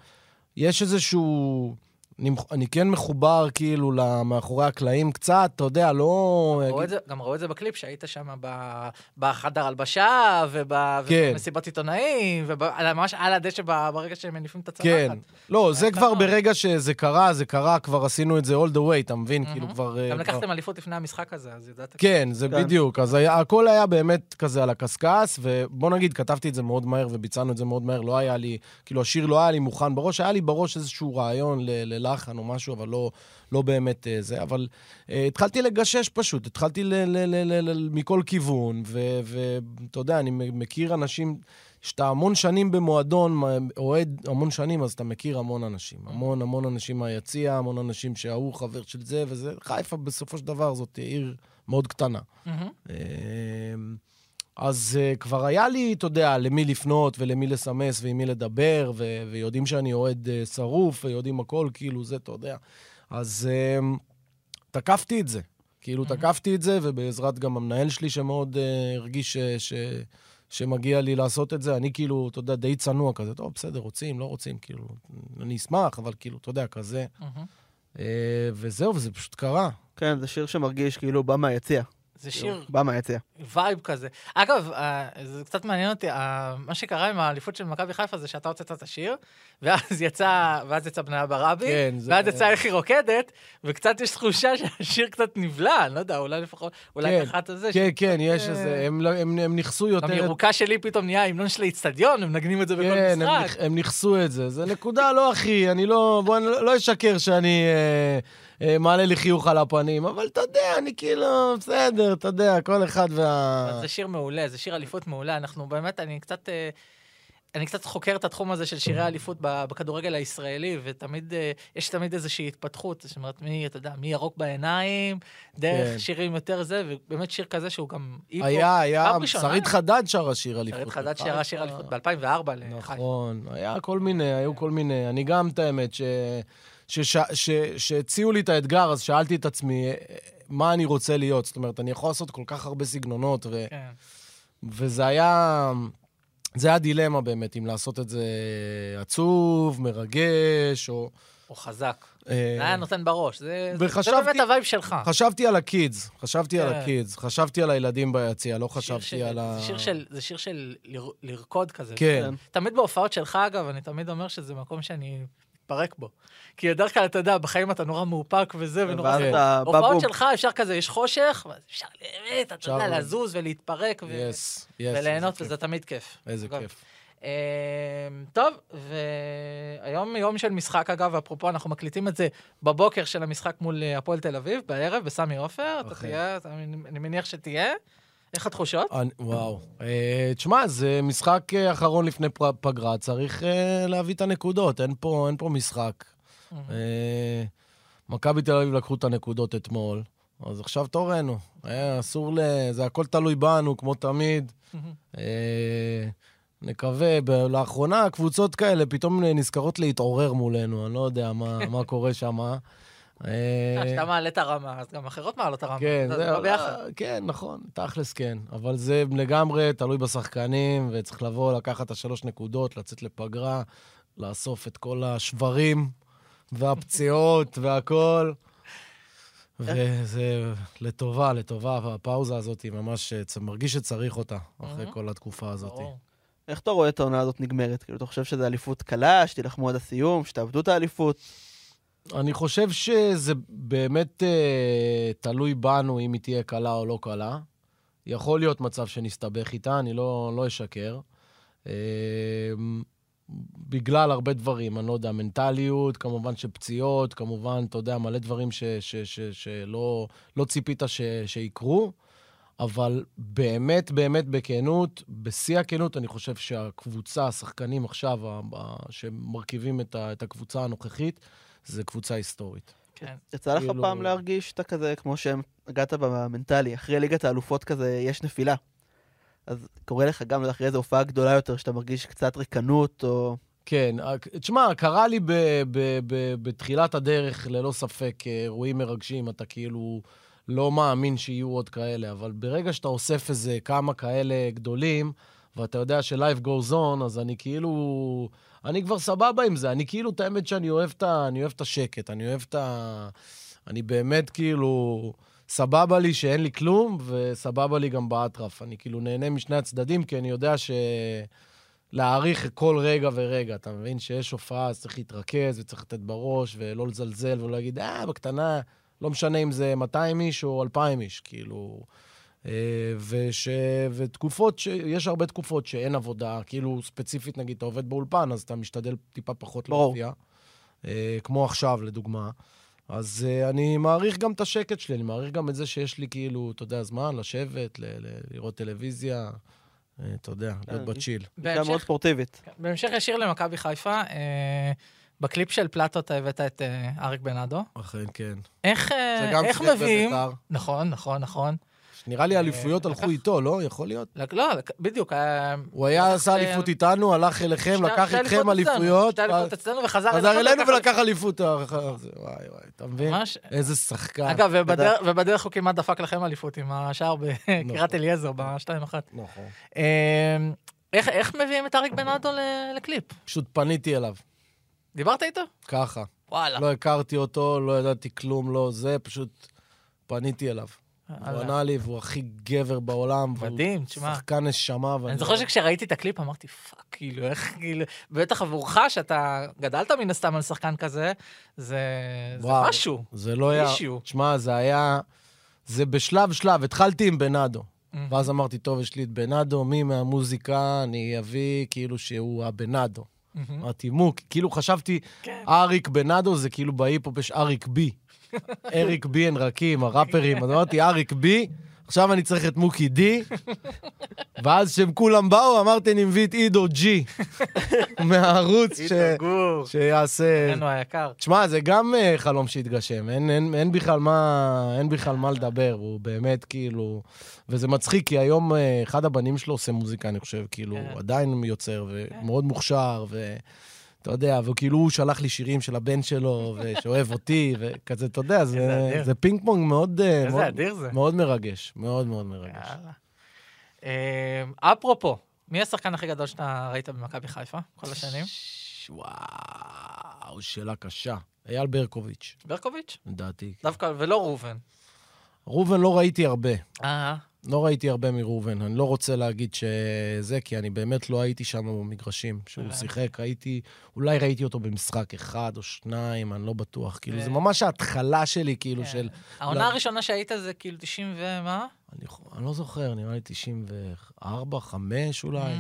יש איזשהו... אני, אני כן מחובר כאילו למאחורי הקלעים קצת, אתה יודע, לא... ראו את זה, גם ראו את זה בקליפ שהיית שם ב- בחדר הלבשה, וב- כן. עיתונאים, וממש על הדשא ברגע שהם מניפים את הצלחת. כן. לא, זה כבר. ברגע שזה קרה, זה קרה, כבר עשינו את זה all the way, אתה מבין? כאילו כבר... אה, גם כבר- לקחתם אליפות לפני המשחק הזה, אז ידעת. כן, זה כן. בדיוק. אז היה, הכל היה באמת כזה על הקשקש, ובוא נגיד, כתבתי את זה מאוד מהר וביצענו את זה מאוד מהר. לא היה לי, כאילו, השיר לא היה לי מוכן בראש, היה לי בראש איזשהו רעיון ל- ללחן או משהו, אבל לא, לא באמת אה, זה. אבל אה, התחלתי לגשש פשוט, התחלתי ל- ל- ל- ל- ל- מכל כיוון, ואתה יודע, אני מכיר אנשים... כשאתה המון שנים במועדון, אוהד המון שנים, אז אתה מכיר המון אנשים. המון המון אנשים מהיציע, המון אנשים שההוא חבר של זה וזה. חיפה בסופו של דבר זאת עיר מאוד קטנה. מהמם. אז uh, כבר היה לי, אתה יודע, למי לפנות ולמי לסמס ועם מי לדבר, ו- ויודעים שאני אוהד uh, שרוף, ויודעים הכל, כאילו, זה, אתה יודע. אז um, תקפתי את זה. כאילו, Mhm. תקפתי את זה, ובעזרת גם המנהל שלי, שמאוד uh, הרגיש ש... ש- שמגיע לי לעשות את זה, אני כאילו, אתה יודע, די צנוע כזה, טוב, בסדר, רוצים, לא רוצים, כאילו, אני אשמח, אבל כאילו, אתה יודע, כזה. מהמם. אה, וזהו, וזה פשוט קרה. כן, זה שיר שמרגיש כאילו בא מהיציע. זה שיר בא מהיציע. vibe כזה. אגב, אה, זה קצת מעניין אותי, אה, מה שקרה עם האליפות של מכבי חיפה זה שאתה הוצאת את השיר, ואז יצא, ואז יצא בניה ברבי, כן, זה- ואז יצא איך היא רוקדת, וקצת יש תחושה שהשיר קצת נבלע, אני לא יודע, אולי לפחות, אולי כן, ככה את זה. כן, כן, יש אה, איזה, הם לא- הם הם נכסו יותר... גם את- ירוקה שלי פתאום נהיה המנון של האיצטדיון, הם מנגנים את זה בכל כן, הם, משחק. נכ- הם נכסו את זה. זה נקודה, לא, אחי, אני לא... בוא, אני לא לא אשקר שאני אה, מעלה לי חיוך על הפנים, אבל אתה יודע, אני כאילו, בסדר, אתה יודע, כל אחד וה... זה שיר מעולה, זה שיר אליפות מעולה. אנחנו באמת, אני קצת... אה, אני קצת חוקר את התחום הזה של שירי האליפות בכדורגל הישראלי, ותמיד, אה, יש תמיד איזושהי התפתחות, זאת אומרת, מי, אתה יודע, מי ירוק בעיניים, דרך כן. שירים יותר זה, ובאמת שיר כזה שהוא גם. היה, היה. שרית חדד שרה שיר אליפות. שרית חדד. שרה שיר אליפות ב-2004 לחיפה. נכון, היה כל מיני, היו כל מיני. אני גם, את האמת, ש- שהציעו לי את האתגר, אז שאלתי את עצמי, אה, מה אני רוצה להיות? זאת אומרת, אני יכול לעשות כל כך הרבה סגנונות, ו... כן. וזה היה... זה היה דילמה באמת, אם לעשות את זה עצוב, מרגש, או... הוא חזק. אה, זה היה נותן בראש. זה זה וחשבתי- באמת ה vibe שלך. חשבתי על ה kids, חשבתי על כן. ה kids, חשבתי על הילדים ביציע, לא חשבתי של- על ה... זה שיר של- זה שיר של לר- לרקוד כזה. כן. תמיד בהופעות שלך, אגב, אני תמיד אומר שזה מקום שאני מתפרק בו. כי בדרך כלל, אתה יודע, בחיים אתה נורא מאופק וזה, ונורא... כן. אתה בא הופעות. שלך, אפשר כזה, יש חושך, ואז אפשר באמת, אתה יודע, לזוז ולהתפרק. וליהנות, וזה תמיד כיף. איזה. כיף. אה, טוב, והיום יום של משחק, אגב, אפרופו, אנחנו מקליטים את זה בבוקר של המשחק מול אה, הפועל תל אביב, בערב, בסמי עופר. אתה אכן. תהיה, אני מניח שתהיה. איך התחושות? אני- וואו. אה, תשמע, זה משחק אה, אחרון לפני פגרה, צריך אה, להביא את הנקודות, אין פה אין פה משחק. אה, מכבי תל אביב לקחו את הנקודות אתמול, אז עכשיו תורנו. אה, אסור ל... זה הכל תלוי בנו, כמו תמיד. אה, נקווה, ב- לאחרונה קבוצות כאלה פתאום נזכרות להתעורר מולנו, אני לא יודע מה, מה קורה שם. אה, כשאתה מעלה את הרמה, אז גם אחרות מעלות את הרמה. כן, זה בא ביחד. אה, כן, נכון, תכלס כן. אבל זה לגמרי תלוי בשחקנים, וצריך לבוא, לקחת את השלוש נקודות, לצאת לפגרה, לאסוף את כל השברים והפציעות והכול. וזה לטובה, לטובה, הפאוזה הזאת היא ממש, מרגיש שצריך אותה, אחרי. כל התקופה הזאת. איך אתה רואה את העונה הזאת נגמרת? כאילו, אתה חושב שזו אליפות קלה, שתילחמו עד הסיום, שתאבדו את האליפות? אני חושב שזה באמת אה, תלוי בנו אם היא תהיה קלה או לא קלה. יכול להיות מצב שנסתבך איתה, אני לא, לא אשקר. אה, בגלל הרבה דברים, אני לא יודע, מנטליות, כמובן שפציעות, כמובן, אתה יודע, מלא דברים ש, ש, ש, שלא לא ציפית ש, שיקרו, אבל באמת, באמת, בכנות, בשיא הכנות, אני חושב שהקבוצה, השחקנים עכשיו, שמרכיבים את, ה, את הקבוצה הנוכחית, זה קבוצה היסטורית. כן. יצא לך כאילו- פעם להרגיש שאתה כזה, כמו שהגעת במנטלי, אחרי ליגת האלופות כזה, יש נפילה. אז קורה לך גם אחרי איזו הופעה גדולה יותר, שאתה מרגיש קצת ריקנות, או... כן, תשמע, קרה לי ב, ב, ב, בתחילת הדרך, ללא ספק, אה, אירועים מרגשים, אתה כאילו לא מאמין שיהיו עוד כאלה, אבל ברגע שאתה אוסף איזה כמה כאלה גדולים, ואתה יודע ש-life goes on, אז אני כאילו... אני כבר סבבה עם זה. אני כאילו, את האמת שאני אוהב את, אני אוהב את השקט, אני אוהב את ה... אני באמת כאילו... סבבה לי שאין לי כלום, וסבבה לי גם באטרף. אני כאילו נהנה משני הצדדים, כי אני יודע ש... להעריך כל רגע ורגע. אתה מבין שיש הופעה, אז צריך להתרכז וצריך לתת בראש, ולא לזלזל ולא להגיד, אה, בקטנה, לא משנה אם זה 200 איש או 2,000 איש, כאילו... אה, וש... ותקופות, ש... יש הרבה תקופות שאין עבודה, כאילו ספציפית, נגיד, אתה עובד באולפן, אז אתה משתדל טיפה פחות. להופיע. אה, כמו עכשיו, לדוגמה. אז אה, אני מעריך גם את השקט שלי, אני מעריך גם את זה שיש לי, כאילו, אתה יודע, זמן לשבת, ל... ל... לראות טלוויזיה, אה, אתה יודע, להיות אה, בצ'יל. אישה מאוד ספורטיבית. כן, בהמשך ישיר למכבי חיפה, אה, בקליפ של פלטו אתה הבאת את אריק בנאדו. אכן, כן. איך זה גם איך מביאים... בבית"ר. נכון, נכון, נכון. נראה לי אליפויות אה, הלכו לקח- איתו, לא? יכול להיות. לא, בדיוק. אה, הוא היה עשה אה, אליפות איתנו, הלך אליכם, לקח איתכם אליפויות אליפויות, שתי אליפויות אצלנו וחזר חזר אלינו ולקח אליפות. אה, זה- וואי, וואי, אתה מבין? ממש. איזה שחקן. אגב, ובדרך- ובדרך הוא כמעט דפק לכם אליפות עם השער בקריית אליעזר, ב-2-1. נכון. איך איך מביאים את אריק בנאדו לקליפ? פשוט פניתי אליו, דיברת איתו? ככה. וואלה. לא הכרתי אותו, לא ידעתי כלום, לא זה, פשוט פניתי אליו. הוא. ענה לי, והוא הכי גבר בעולם. מדהים, תשמע. שחקן נשמה. אני זוכר שכשראיתי את הקליפ אמרתי, fuck, כאילו, איך, כאילו, בטח עבורך, שאתה גדלת מן הסתם על שחקן כזה, זה משהו. זה לא היה... תשמע, זה היה... זה בשלב שלב. התחלתי עם בנאדו. ואז אמרתי, טוב, יש לי את בנאדו, מי מהמוזיקה אני אביא, כאילו שהוא הבנאדו. אמרתי, מוק, כאילו חשבתי, כן. אריק בנאדו זה כאילו בהיפ-הופ יש אריק בי. אריק בי אין רקים, הראפרים. אז אמרתי, אריק בי, עכשיו אני צריך את מוקי די, ואז כשהם כולם באו, אמרתי, אני מביא את עידו ג'י מהערוץ, ש... גור. שיעשה... אחינו היקר. תשמע, זה גם אה, חלום שהתגשם, אין, אין, אין, בכלל מה, אין בכלל מה לדבר, הוא באמת כאילו... וזה מצחיק, כי היום אה, אחד הבנים שלו עושה מוזיקה, אני חושב, כאילו, כן. עדיין יוצר, ומאוד מוכשר, ואתה יודע, וכאילו הוא שלח לי שירים של הבן שלו, ושאוהב אותי, וכזה, אתה יודע, זה. זה פינג פונג מאוד, אה, מאוד, אדיר זה. מאוד מרגש, מאוד מאוד מרגש. אה, אפרופו, מי השחקן הכי גדול שאתה ראית במכבי חיפה כל השנים? וואו, שאלה קשה. אייל ברקוביץ', ברקוביץ'? לדעתי. דווקא, ולא ראובן. ראובן לא ראיתי הרבה. אה, לא ראיתי הרבה מראובן, אני לא רוצה להגיד שזה, כי אני באמת לא הייתי שם במגרשים. הבנתי. שיחק, הייתי, אולי ראיתי אותו במשחק אחד או שניים, אני לא בטוח. כאילו, ו- זה ממש ההתחלה שלי, כאילו, כן. של... העונה. הראשונה שהיית זה כאילו 90 ומה? אני, אני לא זוכר, נראה לי 94, 5 אולי.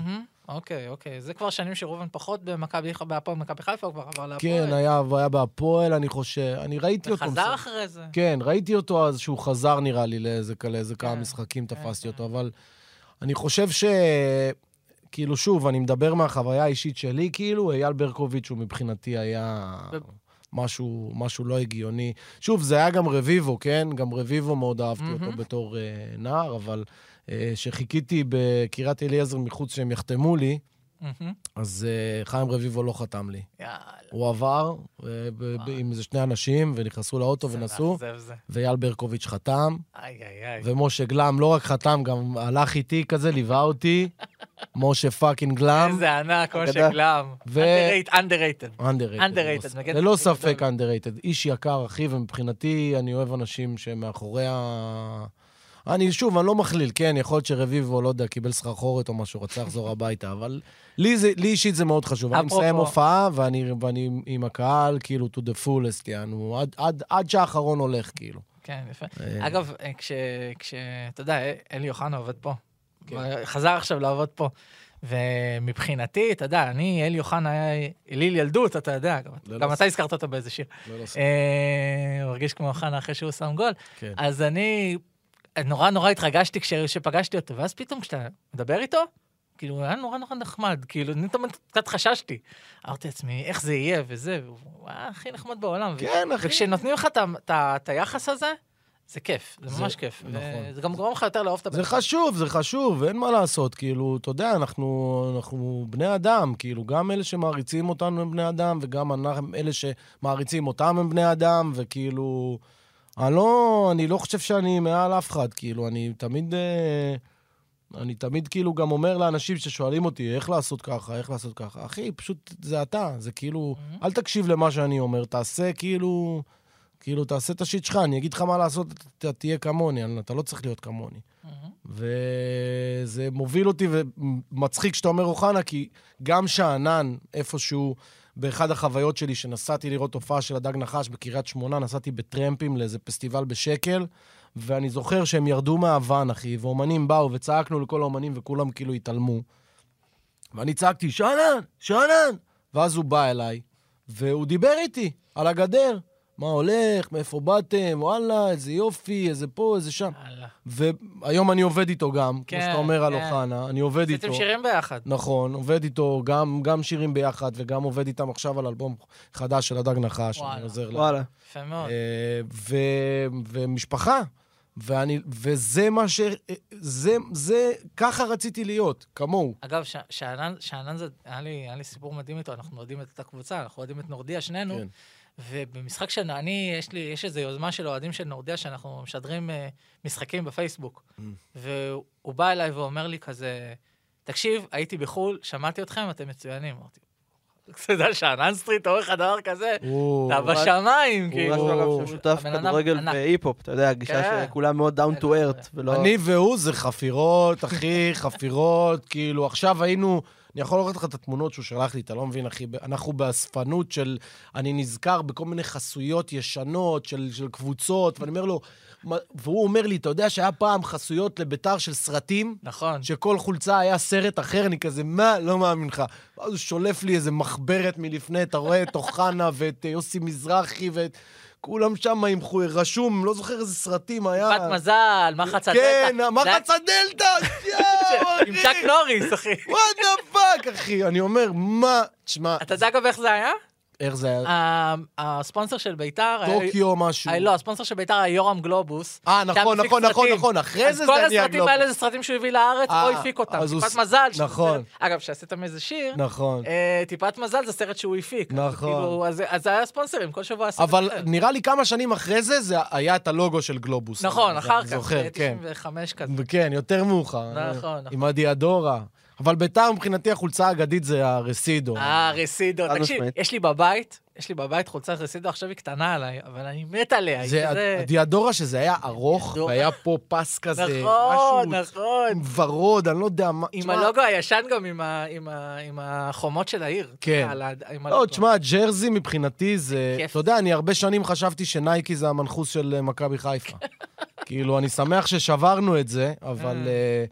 אוקיי, אוקיי. זה כבר שנים שראובן פחות במכבי בהפועל מכבי חיפה, הוא כבר עבר להפועל. כן, היה, היה בהפועל, אני חושב. אני ראיתי אותו. וחזר. אחרי זה. כן, ראיתי אותו אז שהוא חזר, נראה לי, לאיזה, לאיזה כמה כן, משחקים תפסתי כן. אותו, אבל אני חושב ש... כאילו, שוב, אני מדבר מהחוויה האישית שלי, כאילו, אייל ברקוביץ' הוא מבחינתי היה משהו, משהו לא הגיוני. שוב, זה היה גם רביבו, כן? גם רביבו מאוד אהבתי מהמם. אותו בתור אה, נער, אבל שחיכיתי בקריית אליעזר מחוץ שהם יחתמו לי. אז אה, חיים רביבו לא חתם לי. יאללה. הוא עבר אה, עם איזה שני אנשים, ונכנסו לאוטו ונסעו. ואייל ברקוביץ' חתם, איי, איי, איי. ומשה גלם לא רק חתם, גם הלך איתי כזה, ליווה אותי. משה fucking גלם. איזה ענק. משה גלם. underrated, מגן ללא ספק underrated. איש יקר, אחי, ומבחינתי, אני אוהב אנשים שמאחורי ה... אני, שוב, אני לא מכליל, כן, יכול להיות שרביבו, לא יודע, קיבל סחרחורת או משהו, רצה לחזור הביתה, אבל לי, זה, לי אישית זה מאוד חשוב. אני מסיים הופעה, ואני, ואני עם הקהל, כאילו, to the fullest, יענו, עד, עד, עד שהאחרון הולך, כאילו. כן, יפה. אה, אגב, אה, כש... כש... אתה יודע, אלי אוחנה עובד פה. כן. חזר עכשיו לעבוד פה. ומבחינתי, אתה יודע, אני, אלי אוחנה היה אליל ילדות, אתה יודע, גם- ללא גם. אתה הזכרת אותו באיזה שיר. לא, לא. אה, הוא הרגיש כמו אוחנה אחרי שהוא שם גול. כן. אז אני נורא נורא התרגשתי כש- כשפגשתי אותו, ואז פתאום כשאתה מדבר איתו, כאילו, הוא היה נורא נורא נחמד, כאילו, אני תמיד קצת חששתי. אמרתי לעצמי, איך זה יהיה וזה, והוא היה הכי נחמד בעולם. כן, אחי. וכשנותנים לך את היחס הזה, זה כיף, זה ממש כיף. נכון. זה גם גורם לך יותר לאהוב את הבן זה. חשוב, זה חשוב, אין מה לעשות. כאילו, אתה יודע, אנחנו, אנחנו בני אדם, כאילו, גם אלה שמעריצים אותנו הם בני אדם, וגם אנחנו, אלה שמעריצים אותם הם בני אדם, וכאילו... אני לא, אני לא חושב שאני מעל אף אחד, כאילו, אני תמיד... אה, אני תמיד כאילו גם אומר לאנשים ששואלים אותי איך לעשות ככה, איך לעשות ככה. אחי, פשוט זה אתה, זה כאילו, אל תקשיב למה שאני אומר, תעשה כאילו, כאילו, תעשה את השיט שלך, אני אגיד לך מה לעשות, אתה תהיה כמוני, אתה לא צריך להיות כמוני. מהמם. וזה מוביל אותי ומצחיק שאתה אומר אוחנה, כי גם שאנן, איפשהו, באחד החוויות שלי, שנסעתי לראות הופעה של הדג נחש בקריית שמונה, נסעתי בטרמפים לאיזה פסטיבל בשקל, ואני זוכר שהם ירדו מהוואן, אחי, ואומנים באו וצעקנו לכל האומנים וכולם כאילו התעלמו. ואני צעקתי, שאנן, שאנן! ואז הוא בא אליי, והוא דיבר איתי על הגדר. מה הולך, מאיפה באתם, וואלה, איזה יופי, איזה פה, איזה שם. יאללה. והיום אני עובד איתו גם, כן, כמו שאתה אומר על כן. אוחנה, אני עובד איתו. עשיתם שירים ביחד. נכון, עובד איתו גם, גם שירים ביחד, וגם עובד איתם עכשיו על אלבום חדש של הדג נחש, וואלה. אני עוזר לה. וואלה. יפה מאוד. אה, ו- ומשפחה. ואני, וזה מה ש... זה, זה, ככה רציתי להיות, כמוהו. אגב, ש- שאנן, שאנן זה, היה לי, היה לי סיפור מדהים איתו, אנחנו אוהדים את אותה קבוצה, אנחנו אוהדים את נורדיה שנינו, כן. ובמשחק של, אני, יש לי, יש איזו יוזמה של אוהדים של נורדיה, שאנחנו משדרים אה, משחקים בפייסבוק. Mm. והוא בא אליי ואומר לי כזה, תקשיב, הייתי בחו"ל, שמעתי אתכם, אתם מצוינים. אמרתי, אתה יודע שאנן סטריט עורך דבר כזה. אתה בשמיים, כאילו. הוא- שהוא שרוף הבן אדם כדורגל. והיפ-הופ, אתה יודע, גישה כן. שכולם מאוד down to earth, ולא... אני והוא זה חפירות, אחי, חפירות, כאילו, עכשיו היינו... אני יכול לראות לך את התמונות שהוא שלח לי, אתה לא מבין, אחי? אנחנו באספנות של... אני נזכר בכל מיני חסויות ישנות של, של קבוצות, ואני אומר לו... והוא אומר לי, אתה יודע שהיה פעם חסויות לביתר של סרטים? נכון. שכל חולצה היה סרט אחר, אני כזה, מה? לא מאמין לך. ואז הוא שולף לי איזה מחברת מלפני, אתה רואה את אוחנה ואת אה, יוסי מזרחי ואת כולם שם עם חו- רשום, לא זוכר איזה סרטים היה. טיפת מזל, מחץ הדלתא. כן, מחץ הדלתא, יואו, עם אחי. צ'אק נוריס, אחי. what the fuck, אחי. אני אומר, מה, תשמע, אתה יודע גם איך זה היה? איך זה היה? ה- הספונסר של ביתר... טוקיו משהו. אה, לא, הספונסר של ביתר היה יורם גלובוס. אה, נכון, נכון, נכון. נכון. אחרי זה כל זה נהיה הסרטים גלובוס. האלה זה סרטים שהוא הביא לארץ, אה, או הפיק אותם. הוא טיפת מזל. נכון. אגב, שעשיתם איזה שיר, נכון. אה, טיפת מזל זה סרט שהוא הפיק. נכון. כאילו, אז זה היה ספונסרים, כל שבוע סרט אבל. נראה לי כמה שנים אחרי זה, זה היה את הלוגו של גלובוס. נכון, אחר כך, כן. ב-95 כזה. כן, יותר מאוחר. נכון, נכון. עם הדיאדורה. אבל ביתר מבחינתי החולצה האגדית זה הרסידו. אה, רסידו. חד תקשיב. יש לי בבית, יש לי בבית חולצת רסידו, עכשיו היא קטנה עליי, אבל אני מת עליה. זה כזה- הדיאדורה שזה היה ארוך. והיה פה פס כזה, נכון, משהו נכון. ורוד, אני לא יודע מה. עם הלוגו הישן גם, עם ה- עם ה- עם החומות של העיר. כן. על ה- עם לא. תשמע, ג'רזי מבחינתי זה... כיף. אתה יודע, אני הרבה שנים חשבתי שנייקי זה המנחוס של אה, מכבי חיפה. כאילו, אני שמח ששברנו את זה, אבל אה.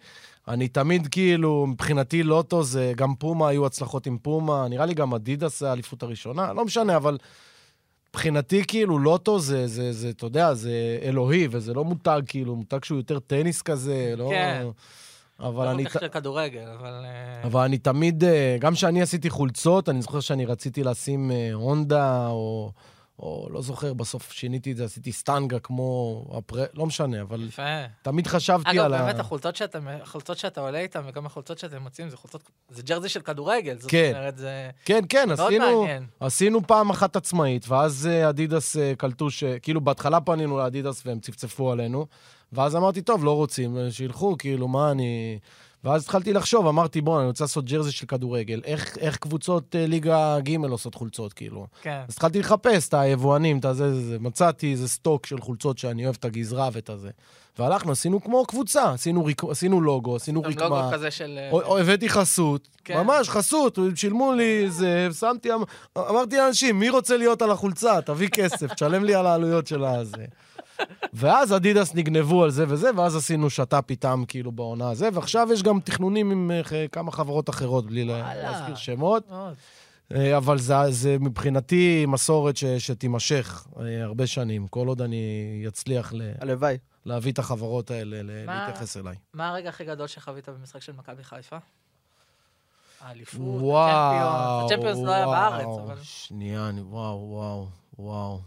אני תמיד כאילו, מבחינתי לוטו זה... גם פומה, היו הצלחות עם פומה, נראה לי גם אדידס זה האליפות הראשונה, לא משנה, אבל מבחינתי כאילו לוטו זה, זה, זה, אתה יודע, זה אלוהי, וזה לא מותג כאילו, מותג שהוא יותר טניס כזה, לא... כן. אבל לא אני... כל כך כדורגל, אבל... אה, אבל אני תמיד, אה, גם כשאני עשיתי חולצות, אני זוכר שאני רציתי לשים אה, הונדה, או, או לא זוכר, בסוף שיניתי את זה, עשיתי סטנגה כמו הפר... לא משנה, אבל יפה. תמיד חשבתי אגב, על ה... באמת, החולצות שאתה, החולצות שאתה עולה איתן, וגם החולצות שאתם מוצאים, זה חולצות... זה ג'רזי של כדורגל. זאת כן. אומרת, זה כן, כן, מאוד עשינו, מעניין. עשינו פעם אחת עצמאית, ואז אה, אדידס אה, קלטו ש... כאילו, בהתחלה פנינו לאדידס והם צפצפו עלינו, ואז אמרתי, טוב, לא רוצים, אה, שילכו, כאילו, מה אני... ואז התחלתי לחשוב, אמרתי, בוא, אני רוצה לעשות ג'רזי של כדורגל. איך, איך קבוצות אה, ליגה ג' עושות חולצות, כאילו? כן. אז התחלתי לחפש את היבואנים, את הזה, זה, זה. מצאתי איזה סטוק של חולצות שאני אוהב את הגזרה ואת הזה. והלכנו, עשינו כמו קבוצה, עשינו, ריק... עשינו לוגו, עשינו גם רקמה. לוגו כזה של... אה, או, או הבאתי חסות, כן. ממש חסות, שילמו לי זה, שמתי, אמ- אמרתי לאנשים, מי רוצה להיות על החולצה? תביא כסף, תשלם לי על העלויות של הזה. ואז אדידס נגנבו על זה וזה, ואז עשינו שת"פ איתם כאילו בעונה הזה, ועכשיו יש גם תכנונים עם אה, כמה חברות אחרות, בלי. להזכיר שמות. אה, אבל זה, זה מבחינתי מסורת ש, שתימשך אה, הרבה שנים, כל עוד אני אצליח ל, הלוואי. להביא את החברות האלה ל- מה- להתייחס אליי. מה הרגע הכי גדול שחווית במשחק של מכבי חיפה? האליפות, הצ'מפיונס. הצ'מפיונס לא היה בארץ, אבל... שנייה, אני, וואו, וואו, וואו.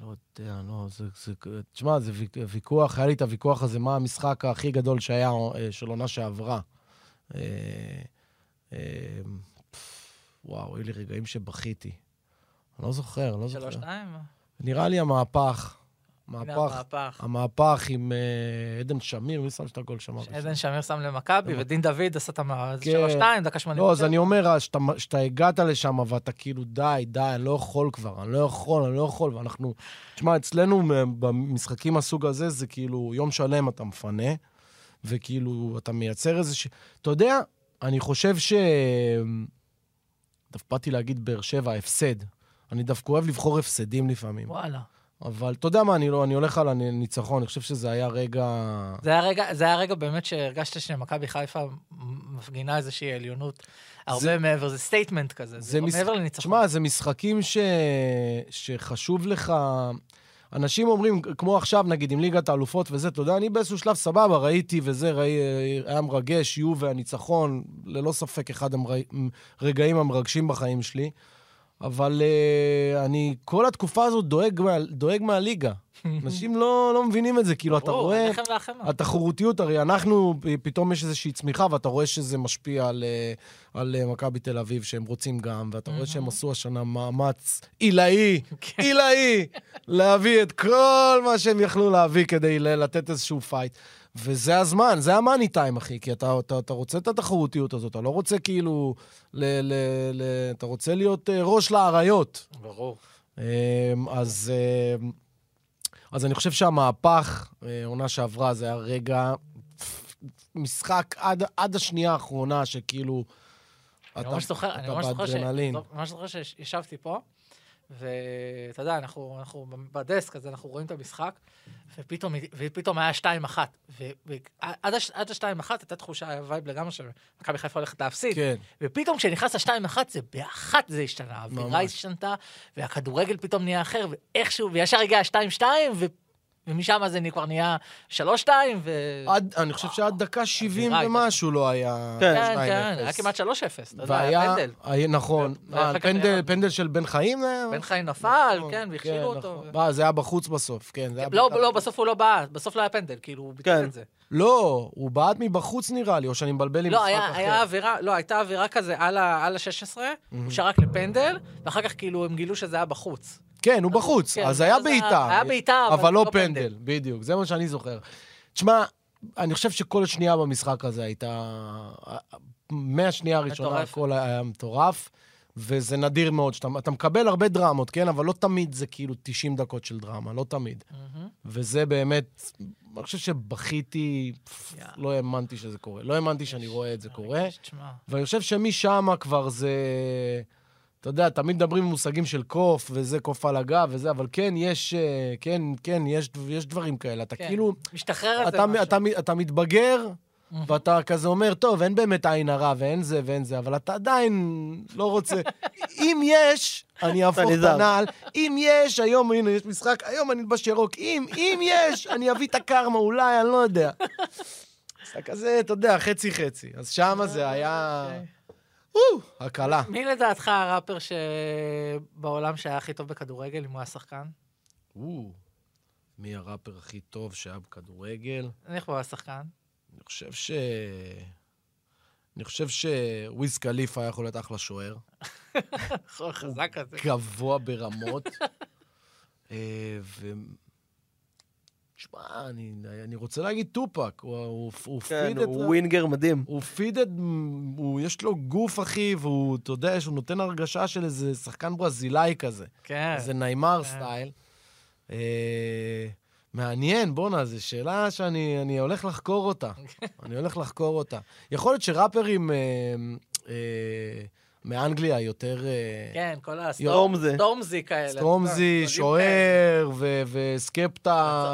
לא יודע, לא, זה, זה, תשמע, זה ויכ- ויכוח, היה לי את הוויכוח הזה, מה המשחק הכי גדול שהיה, אה, של עונה שעברה. אה, אה, וואו, היו לי רגעים שבכיתי. אני לא זוכר, לא זוכר. שלוש, שתיים? נראה לי המהפך. מהפך. המהפך. עם אה, עדן שמיר, מי שם את הגול שם? עדן שמיר שם למכבי, ודין דוד עשה את המ... כן. שלוש, שתיים, דקה שמונים. לא, אז אני אומר, שאתה- שאתה הגעת לשם ואתה כאילו, די, די, אני לא יכול כבר, אני לא יכול, אני לא יכול, ואנחנו... תשמע, אצלנו במשחקים מהסוג הזה, זה כאילו יום שלם אתה מפנה, וכאילו, אתה מייצר איזה. אתה יודע, אני חושב ש... דווקא באתי להגיד באר שבע, הפסד. אני דווקא אוהב לבחור הפסדים לפעמים. וואלה. אבל אתה יודע מה, אני, לא, אני הולך על הניצחון, אני חושב שזה היה רגע... זה היה רגע, זה היה רגע באמת שהרגשת שמכבי חיפה מפגינה איזושהי עליונות הרבה מעבר, זה statement כזה, זה, זה מש- מעבר לניצחון. תשמע, זה משחקים ש... שחשוב לך... אנשים אומרים, כמו עכשיו, נגיד, עם ליגת האלופות וזה, אתה יודע, אני באיזשהו שלב סבבה, ראיתי וזה, ראי, היה מרגש, יו והניצחון, ללא ספק אחד הרגעים המרגשים בחיים שלי. אבל אה, אני כל התקופה הזאת דואג, מה, דואג מהליגה. אנשים לא, לא מבינים את זה, כאילו, אתה רואה... התחרותיות, הרי אנחנו, פ- פתאום יש איזושהי צמיחה, ואתה רואה שזה משפיע על, אה, על אה, מכבי תל אביב, שהם רוצים גם, ואתה רואה שהם עשו השנה מאמץ עילאי, כן. עילאי, להביא את כל מה שהם יכלו להביא כדי לתת איזשהו fight. וזה הזמן, זה ה money time, אחי, כי אתה, אתה, אתה רוצה את התחרותיות הזאת, אתה לא רוצה כאילו, ל, ל, ל, אתה רוצה להיות אה, ראש לאריות. ברור. אמ, אז, אמ, אז אני חושב שהמהפך, אה, עונה שעברה, זה היה רגע, משחק עד, עד השנייה האחרונה, שכאילו... אני אתה- אני ממש זוכר ש- באדרנלין. ממש זוכר שישבתי פה, ואתה יודע, אנחנו, אנחנו בדסק, אז אנחנו רואים את המשחק, ופתאום, ופתאום היה 2-1. ועד ה-2-1 הייתה תחושה, היה vibe לגמרי שמכבי חיפה הולכת להפסיד. כן. ופתאום כשנכנס ה-2-1, זה באחת זה השתנה. האווירה השתנתה, והכדורגל פתאום נהיה אחר, ואיכשהו, וישר הגיע ה-2-2, ומשם זה כבר נהיה 3-2, ו... עד, אני חושב שעד דקה 70 ומשהו לא היה כן, 2-0. כן, כן, היה כמעט 3-0, אתה יודע, היה פנדל. היה, נכון. אה, פנדל, פנדל של בן חיים? בן חיים נפל, כן, והכשילו אותו. נכון. זה היה בחוץ בסוף, כן. לא, לא, בסוף הוא לא בעט, בסוף לא היה פנדל, כאילו, הוא ביטל את זה. לא, הוא בעט מבחוץ נראה לי, או שאני מבלבל עם משחק אחר. לא, היה עבירה, לא, הייתה עבירה כזה על ה-16, הוא שרק לפנדל, ואחר כך כאילו הם גילו שזה היה בחוץ. כן, הוא בחוץ, כן, אז היה בעיטה. היה בעיטה, אבל, אבל לא פנדל. פנדל. בדיוק, זה מה שאני זוכר. תשמע, אני חושב שכל שנייה במשחק הזה הייתה... מהשנייה הראשונה הכל היה מטורף, וזה נדיר מאוד שאתה מקבל הרבה דרמות, כן? אבל לא תמיד זה כאילו 90 דקות של דרמה, לא תמיד. Mm-hmm. וזה באמת, אני חושב שבכיתי, yeah. לא האמנתי שזה קורה. לא האמנתי שאני רואה את זה קורה. ואני חושב שמשם כבר זה... אתה יודע, תמיד מדברים במושגים של קוף, וזה קוף על הגב וזה, אבל כן, יש, אה, כן, כן, יש, יש דברים כאלה. אתה כן. כאילו... משתחרר את זה משהו. אתה, אתה מתבגר, ואתה כזה אומר, טוב, אין באמת עין הרע, ואין זה ואין זה, אבל אתה עדיין לא רוצה... אם יש, אני אהפוך את הנעל. אם יש, היום, הנה, יש משחק, היום אני אלבש ירוק. אם, אם יש, אני אביא את הקרמה, אולי, אני לא יודע. אז אתה כזה, אתה יודע, חצי-חצי. אז שמה זה היה... אוקיי. הקלה. מי לדעתך הראפר שבעולם שהיה הכי טוב בכדורגל, אם הוא היה שחקן? מי הראפר הכי טוב שהיה בכדורגל? איך הוא היה שחקן? אני חושב ש... אני חושב שוויז קליף היה יכול להיות אחלה שוער. חזק כזה. גבוה ברמות. אה, תשמע, אני, אני רוצה להגיד טופק, הוא, הוא, הוא כן, פיד הוא את... הוא ווינגר מדהים. הוא פיד את... הוא, יש לו גוף, אחי, והוא, אתה יודע, שהוא נותן הרגשה של איזה שחקן ברזילאי כזה. כן. איזה ניימר כן. סטייל. אה, מעניין, בואנה, זו שאלה שאני הולך לחקור אותה. אני הולך לחקור אותה. יכול להיות שראפרים... אה, אה, מאנגליה יותר... אה, כן, כל הסטורמזי. סטורמזי כאלה. סטורמזי, שוער וסקפטה.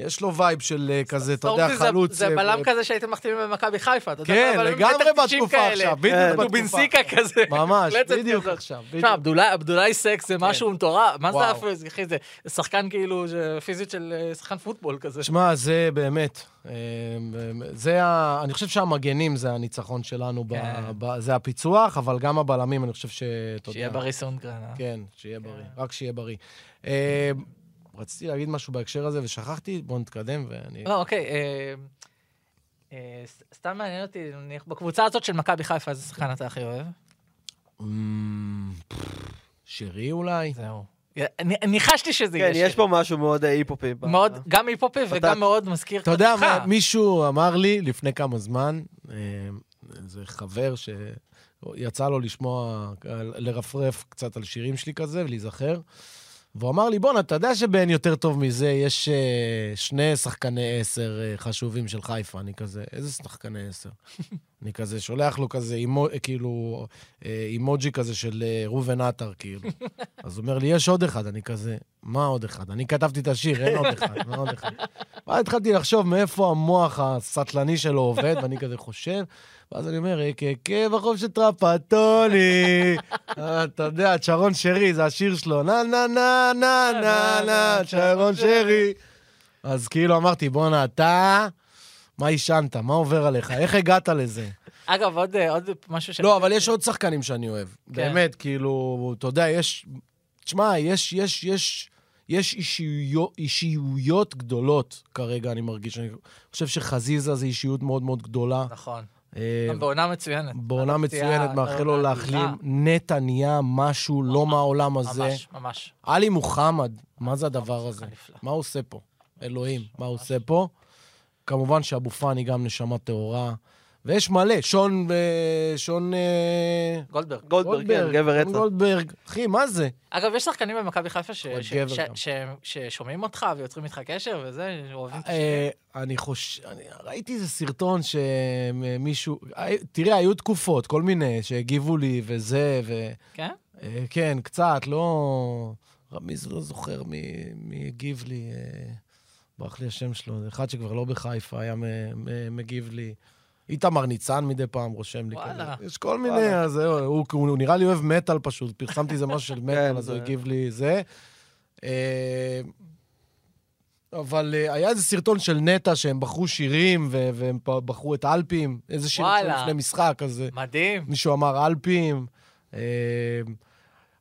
אה, יש לו וייב של אה, כזה, אתה יודע, חלוץ. זה בלם כזה שהייתם מחתימים במכבי חיפה. כן, לגמרי בתקופה עכשיו, בדיוק כן. בתקופה. דובינסיקה כזה. ממש, בדיוק עכשיו. תשמע, עבדולאי סקס זה כן. משהו מטורף. מה זה אחי? זה שחקן כאילו, פיזית של שחקן פוטבול כזה. שמע, זה באמת. זה ה... אני חושב שהמגנים זה הניצחון שלנו, כן. זה הפיצוח, אבל גם הבלמים, אני חושב ש... שיהיה בריא סונדגרן, אה? כן, שיהיה בריא, רק שיהיה בריא. רציתי להגיד משהו בהקשר הזה ושכחתי, בואו נתקדם ואני... לא, אוקיי. אה, אה, סתם מעניין אותי, בקבוצה הזאת של מכבי חיפה, איזה שחקן אתה הכי אוהב? אמ, שרי אולי? זהו. ניחשתי שזה יהיה שרי. כן, יש פה משהו מאוד היפופי. מאוד, גם היפופי וגם מאוד מזכיר אתה יודע, מישהו אמר לי לפני כמה זמן, אה, איזה חבר שיצא לו לשמוע, לרפרף קצת על שירים שלי כזה ולהיזכר. והוא אמר לי, בואנה, אתה יודע שבאין יותר טוב מזה, יש uh, שני שחקני עשר uh, חשובים של חיפה. אני כזה, איזה שחקני עשר? אני כזה שולח לו כזה, אימו, כאילו, אה, אימוג'י כזה של uh, ראובן עטר, כאילו. אז הוא אומר לי, יש עוד אחד. אני כזה, מה עוד אחד? אני כתבתי את השיר, אין עוד אחד, מה עוד אחד? ואז התחלתי לחשוב מאיפה המוח הסטלני שלו עובד, ואני כזה חושב, ואז אני אומר, ככאב החוב של טרפטוני. אתה יודע, שרון שרי, זה השיר שלו, נה נה נה נה נה נה, שרון שרי. אז כאילו אמרתי, בואנה, אתה, מה עישנת? מה עובר עליך? איך הגעת לזה? אגב, עוד, עוד משהו ש... לא, אבל יש עוד שחקנים שאני אוהב. כן. באמת, כאילו, אתה יודע, יש... תשמע, יש, יש, יש, יש אישיויות, אישיויות גדולות כרגע, אני מרגיש. אני חושב שחזיזה זה אישיות מאוד מאוד גדולה. נכון. אה, בעונה מצוינת. בעונה מצוינת, מאחל לו להחלים. נטע נהיה משהו לא מהעולם הזה. ממש, ממש. עלי מוחמד, מה זה הדבר הזה? מה הוא עושה פה? אלוהים, מה הוא עושה פה? כמובן שאבו פאני גם נשמה טהורה. ויש מלא, שון... אה, שון... אה, גולדברג. גולדברג, כן, גבר רצח. גולדברג. אחי, מה זה? אגב, יש שחקנים במכבי חיפה ששומעים אותך ויוצרים איתך קשר וזה, אוהבים את השיר. אה, אני חושב... ראיתי איזה סרטון שמישהו... תראה, היו תקופות, כל מיני, שהגיבו לי וזה, ו... כן? כן, קצת, לא... רמיז לא זוכר מי מי הגיב לי, אה, ברח לי השם שלו, זה אחד שכבר לא בחיפה, היה מגיב לי. איתמר ניצן מדי פעם רושם לי וואלה. כזה. יש כל מיני. אז זהו, הוא, הוא נראה לי אוהב מטאל פשוט, פרסמתי איזה משהו של מטאל, אז הוא הגיב לי זה. אה, אבל אה, היה איזה סרטון של נטע שהם בחרו שירים, והם בחרו את אלפים, איזה שיר וואלה. עכשיו לפני משחק, אז אה, מדהים. מישהו אמר אלפים.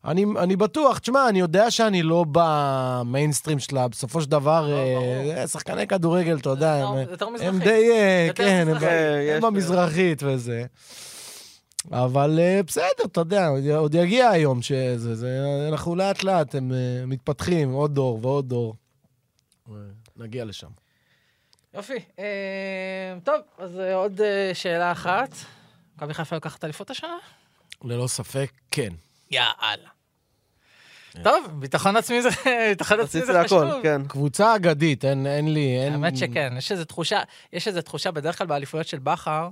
אה, אני, אני בטוח, תשמע, אני יודע שאני לא במיינסטרים שלה, בסופו של דבר, לא, אה. אה, שחקני כדורגל, אתה יודע, יותר- הם, הם. די, אה, כן, הם. אה, הם במזרחית וזה. אבל אה, בסדר, אתה יודע, עוד- יגיע היום שזה, זה, אנחנו לאט לאט, הם אה, מתפתחים, עוד דור ועוד דור. אה, נגיע לשם. יופי. אה, טוב, אז אה, עוד אה, שאלה אחת. מכבי חיפה לקחת אליפות השנה? ללא ספק, כן. יאללה. טוב, ביטחון עצמי זה ביטחון עצמי זה חשוב. כן. קבוצה אגדית, אין, אין לי, אין... האמת שכן, יש איזו תחושה, יש איזו תחושה בדרך כלל באליפויות של בכר,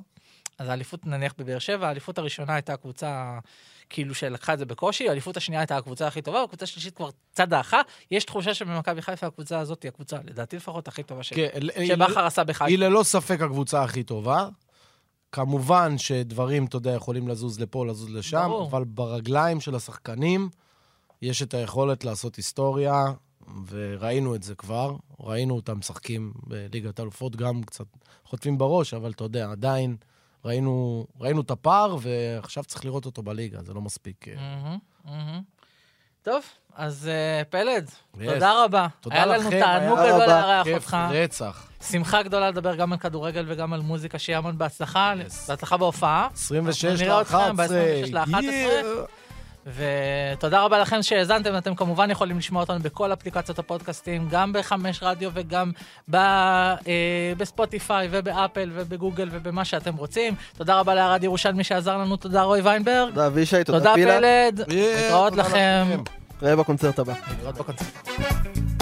אז האליפות נניח בבאר שבע, האליפות הראשונה הייתה הקבוצה כאילו שלקחה את זה בקושי, האליפות השנייה הייתה הקבוצה הכי טובה, הקבוצה השלישית כבר צד האחה, יש תחושה שבמכבי חיפה הקבוצה הזאת היא הקבוצה, לדעתי לפחות, הכי טובה ש- כן, שבכר עשה בחיפה. היא ללא ספק הקבוצה הכי טובה. כמובן שדברים, אתה יודע, יכולים לזוז לפה, לזוז לשם, ברור. אבל ברגליים של השחקנים יש את היכולת לעשות היסטוריה, וראינו את זה כבר. ראינו אותם משחקים בליגת האלופות, גם קצת חוטפים בראש, אבל אתה יודע, עדיין ראינו, ראינו את הפער, ועכשיו צריך לראות אותו בליגה, זה לא מספיק. אה, מהמם, מהמם. טוב, אז אה, פלד, Yes. תודה רבה. תודה היה לנו לכם, תענוג היה גדול רבה. לארח כיף, אותך. רצח. שמחה גדולה לדבר גם על כדורגל וגם על מוזיקה, שיהיה המון בהצלחה. Yes. בהצלחה בהופעה. 26 אנחנו נראה אתכם ל-11. ב-26 ל-11. ותודה רבה לכם שהאזנתם, אתם כמובן יכולים לשמוע אותנו בכל אפליקציות הפודקאסטים, גם בחמש רדיו וגם ב, אה, בספוטיפיי ובאפל ובגוגל ובמה שאתם רוצים. תודה רבה לערד ירושלמי שעזר לנו, תודה רועי ויינברג. תודה אבישי, תודה תודה פילה. פלד. Yeah, להתראות תודה לכם. ראה בקונצרט הבא. להתראות בקונצרט.